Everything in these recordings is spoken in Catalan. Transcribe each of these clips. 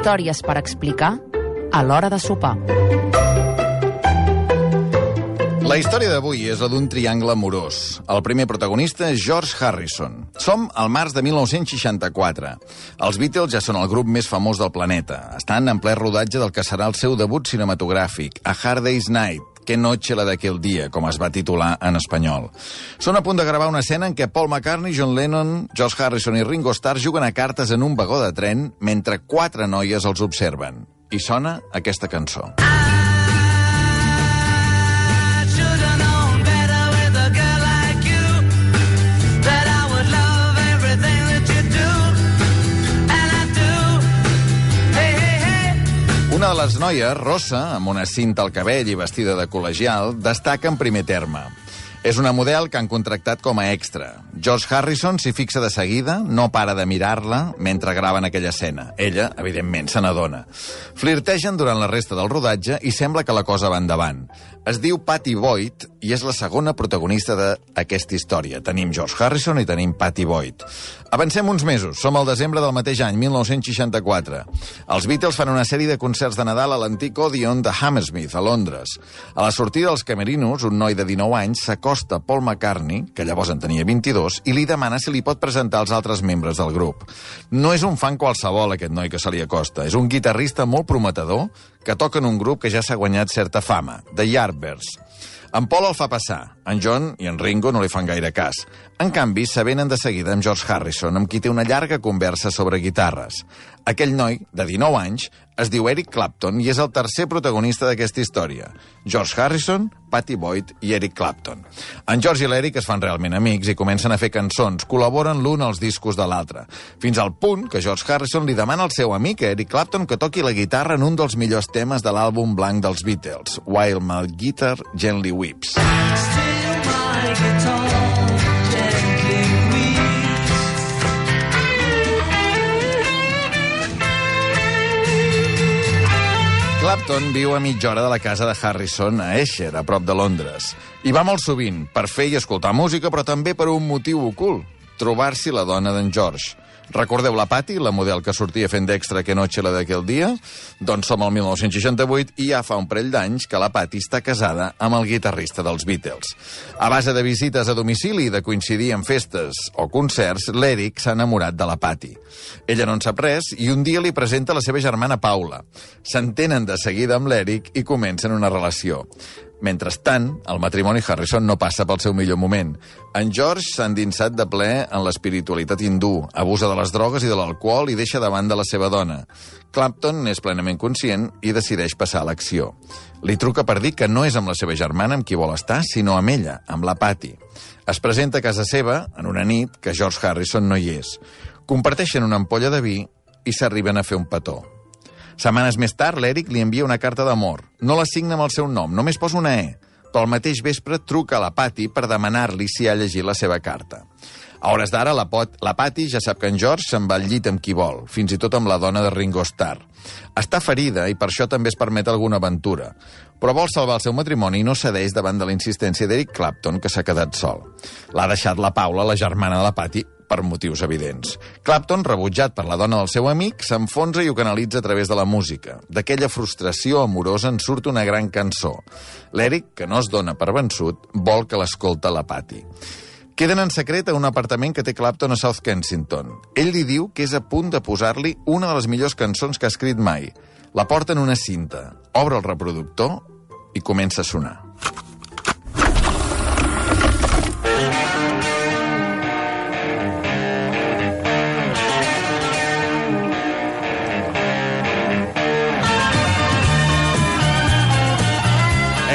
Històries per explicar a l'hora de sopar. La història d'avui és la d'un triangle amorós. El primer protagonista és George Harrison. Som al març de 1964. Els Beatles ja són el grup més famós del planeta. Estan en ple rodatge del que serà el seu debut cinematogràfic, A Hard Day's Night, Que noche la d'aquell dia, com es va titular en espanyol. Són a punt de gravar una escena en què Paul McCartney, John Lennon, George Harrison i Ringo Starr juguen a cartes en un vagó de tren mentre quatre noies els observen. I sona aquesta cançó. Should've les noies, Rosa, amb una cinta al cabell i vestida de col·legial, destaca en primer terme. És una model que han contractat com a extra. George Harrison s'hi fixa de seguida, no para de mirar-la mentre graven aquella escena. Ella, evidentment, se n'adona. Flirtegen durant la resta del rodatge i sembla que la cosa va endavant. Es diu Patty Boyd i és la segona protagonista d'aquesta història. Tenim George Harrison i tenim Patty Boyd. Avancem uns mesos. Som al desembre del mateix any, 1964. Els Beatles fan una sèrie de concerts de Nadal a l'antic Odeon de Hammersmith, a Londres. A la sortida dels camerinos, un noi de 19 anys s'acosta a Paul McCartney, que llavors en tenia 22, i li demana si li pot presentar els altres membres del grup. No és un fan qualsevol, aquest noi que se li acosta. És un guitarrista molt prometedor que toca en un grup que ja s'ha guanyat certa fama, The Yardbirds. En Paul el fa passar. En John i en Ringo no li fan gaire cas. En canvi, s'avenen de seguida amb George Harrison, amb qui té una llarga conversa sobre guitarres. Aquell noi, de 19 anys, es diu Eric Clapton i és el tercer protagonista d'aquesta història. George Harrison, Patty Boyd i Eric Clapton. En George i l'Eric es fan realment amics i comencen a fer cançons, col·laboren l'un als discos de l'altre, fins al punt que George Harrison li demana al seu amic, Eric Clapton, que toqui la guitarra en un dels millors temes de l'àlbum blanc dels Beatles, While My Guitar Gently Weeps. Still my guitar Clapton viu a mitja hora de la casa de Harrison a Esher, a prop de Londres. I va molt sovint, per fer i escoltar música, però també per un motiu ocult, trobar-s'hi la dona d'en George. Recordeu la Patty, la model que sortia fent d'extra que noche la d'aquell dia? Doncs som al 1968 i ja fa un parell d'anys que la Patty està casada amb el guitarrista dels Beatles. A base de visites a domicili i de coincidir en festes o concerts, l'Eric s'ha enamorat de la Patty. Ella no en sap res i un dia li presenta la seva germana Paula. S'entenen de seguida amb l'Eric i comencen una relació. Mentrestant, el matrimoni Harrison no passa pel seu millor moment. En George s'ha endinsat de ple en l'espiritualitat hindú, abusa de les drogues i de l'alcohol i deixa davant de la seva dona. Clapton n'és plenament conscient i decideix passar a l'acció. Li truca per dir que no és amb la seva germana amb qui vol estar, sinó amb ella, amb la Patty. Es presenta a casa seva en una nit que George Harrison no hi és. Comparteixen una ampolla de vi i s'arriben a fer un petó. Setmanes més tard, l'Eric li envia una carta d'amor. No la signa amb el seu nom, només posa una E. Però al mateix vespre truca a la Patty per demanar-li si ha llegit la seva carta. A hores d'ara, la, pot, la Patty ja sap que en George se'n va al llit amb qui vol, fins i tot amb la dona de Ringo Starr. Està ferida i per això també es permet alguna aventura. Però vol salvar el seu matrimoni i no cedeix davant de la insistència d'Eric Clapton, que s'ha quedat sol. L'ha deixat la Paula, la germana de la Patty, per motius evidents. Clapton, rebutjat per la dona del seu amic, s'enfonsa i ho canalitza a través de la música. D'aquella frustració amorosa en surt una gran cançó. L'Eric, que no es dona per vençut, vol que l'escolta la Patty. Queden en secret a un apartament que té Clapton a South Kensington. Ell li diu que és a punt de posar-li una de les millors cançons que ha escrit mai. La porta en una cinta, obre el reproductor i comença a sonar.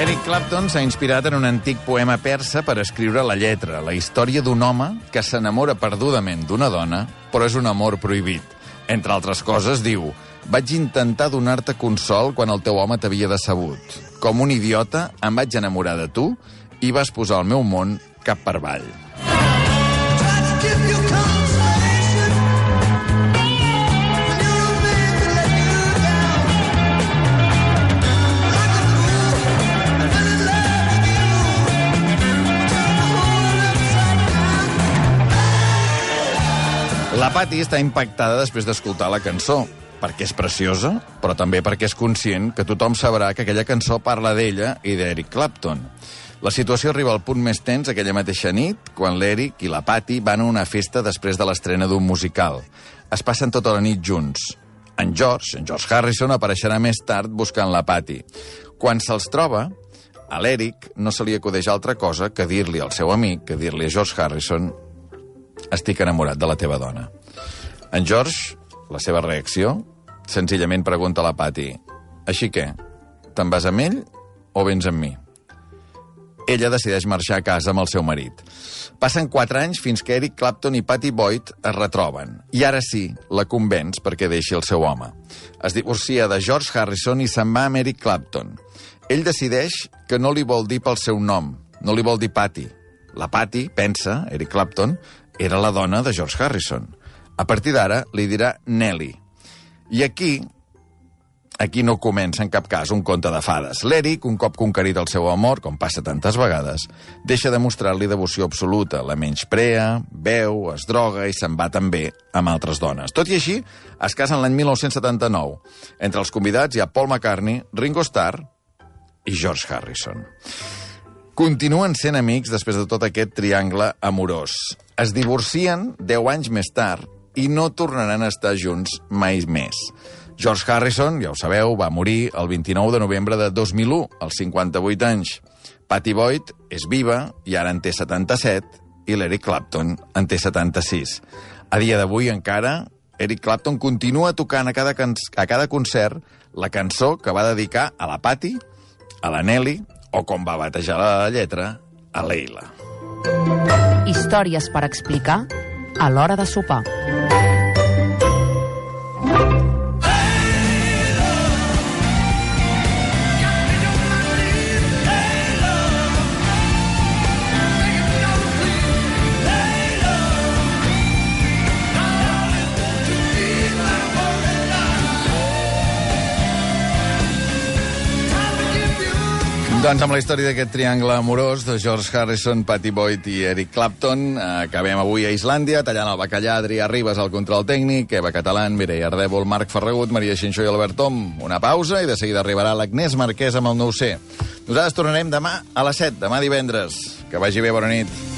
Eric Clapton s'ha inspirat en un antic poema persa per escriure la lletra, la història d'un home que s'enamora perdudament d'una dona, però és un amor prohibit. Entre altres coses, diu vaig intentar donar-te consol quan el teu home t'havia decebut. Com un idiota, em vaig enamorar de tu i vas posar el meu món cap per avall. Try to give you Patty està impactada després d'escoltar la cançó. perquè és preciosa, però també perquè és conscient que tothom sabrà que aquella cançó parla d'ella i d'Eric Clapton. La situació arriba al punt més tens aquella mateixa nit, quan l'Eric i la Patty van a una festa després de l'estrena d'un musical. Es passen tota la nit junts. En George, en George Harrison, apareixerà més tard buscant la Patty. Quan se'ls troba, a l'Eric no se li acudeix altra cosa que dir-li al seu amic, que dir-li a George Harrison estic enamorat de la teva dona. En George, la seva reacció, senzillament pregunta a la Patty així què, te'n vas amb ell o vens amb mi? Ella decideix marxar a casa amb el seu marit. Passen quatre anys fins que Eric Clapton i Patty Boyd es retroben. I ara sí, la convenç perquè deixi el seu home. Es divorcia de George Harrison i se'n va amb Eric Clapton. Ell decideix que no li vol dir pel seu nom, no li vol dir Patty. La Patty, pensa, Eric Clapton, era la dona de George Harrison. A partir d'ara li dirà Nelly. I aquí, aquí no comença en cap cas un conte de fades. L'Eric, un cop conquerit el seu amor, com passa tantes vegades, deixa de mostrar-li devoció absoluta, la menysprea, veu, es droga i se'n va també amb altres dones. Tot i així, es casen l'any 1979. Entre els convidats hi ha Paul McCartney, Ringo Starr i George Harrison. Continuen sent amics després de tot aquest triangle amorós. Es divorcien 10 anys més tard i no tornaran a estar junts mai més. George Harrison, ja ho sabeu, va morir el 29 de novembre de 2001, als 58 anys. Patty Boyd és viva i ara en té 77 i l'Eric Clapton en té 76. A dia d'avui encara, Eric Clapton continua tocant a cada, a cada concert la cançó que va dedicar a la Patty, a la Nelly, o com va batejar la lletra, a Leila. Històries per explicar a l'hora de sopar. Doncs amb la història d'aquest triangle amorós de George Harrison, Patty Boyd i Eric Clapton, eh, acabem avui a Islàndia, tallant el bacallà, Adrià Ribas al control tècnic, Eva Catalán, Mireia Ardèvol, Marc Ferragut, Maria Xinxó i Albert Tom. Una pausa i de seguida arribarà l'Agnès Marquès amb el nou c Nosaltres tornarem demà a les 7, demà divendres. Que vagi bé, bona nit.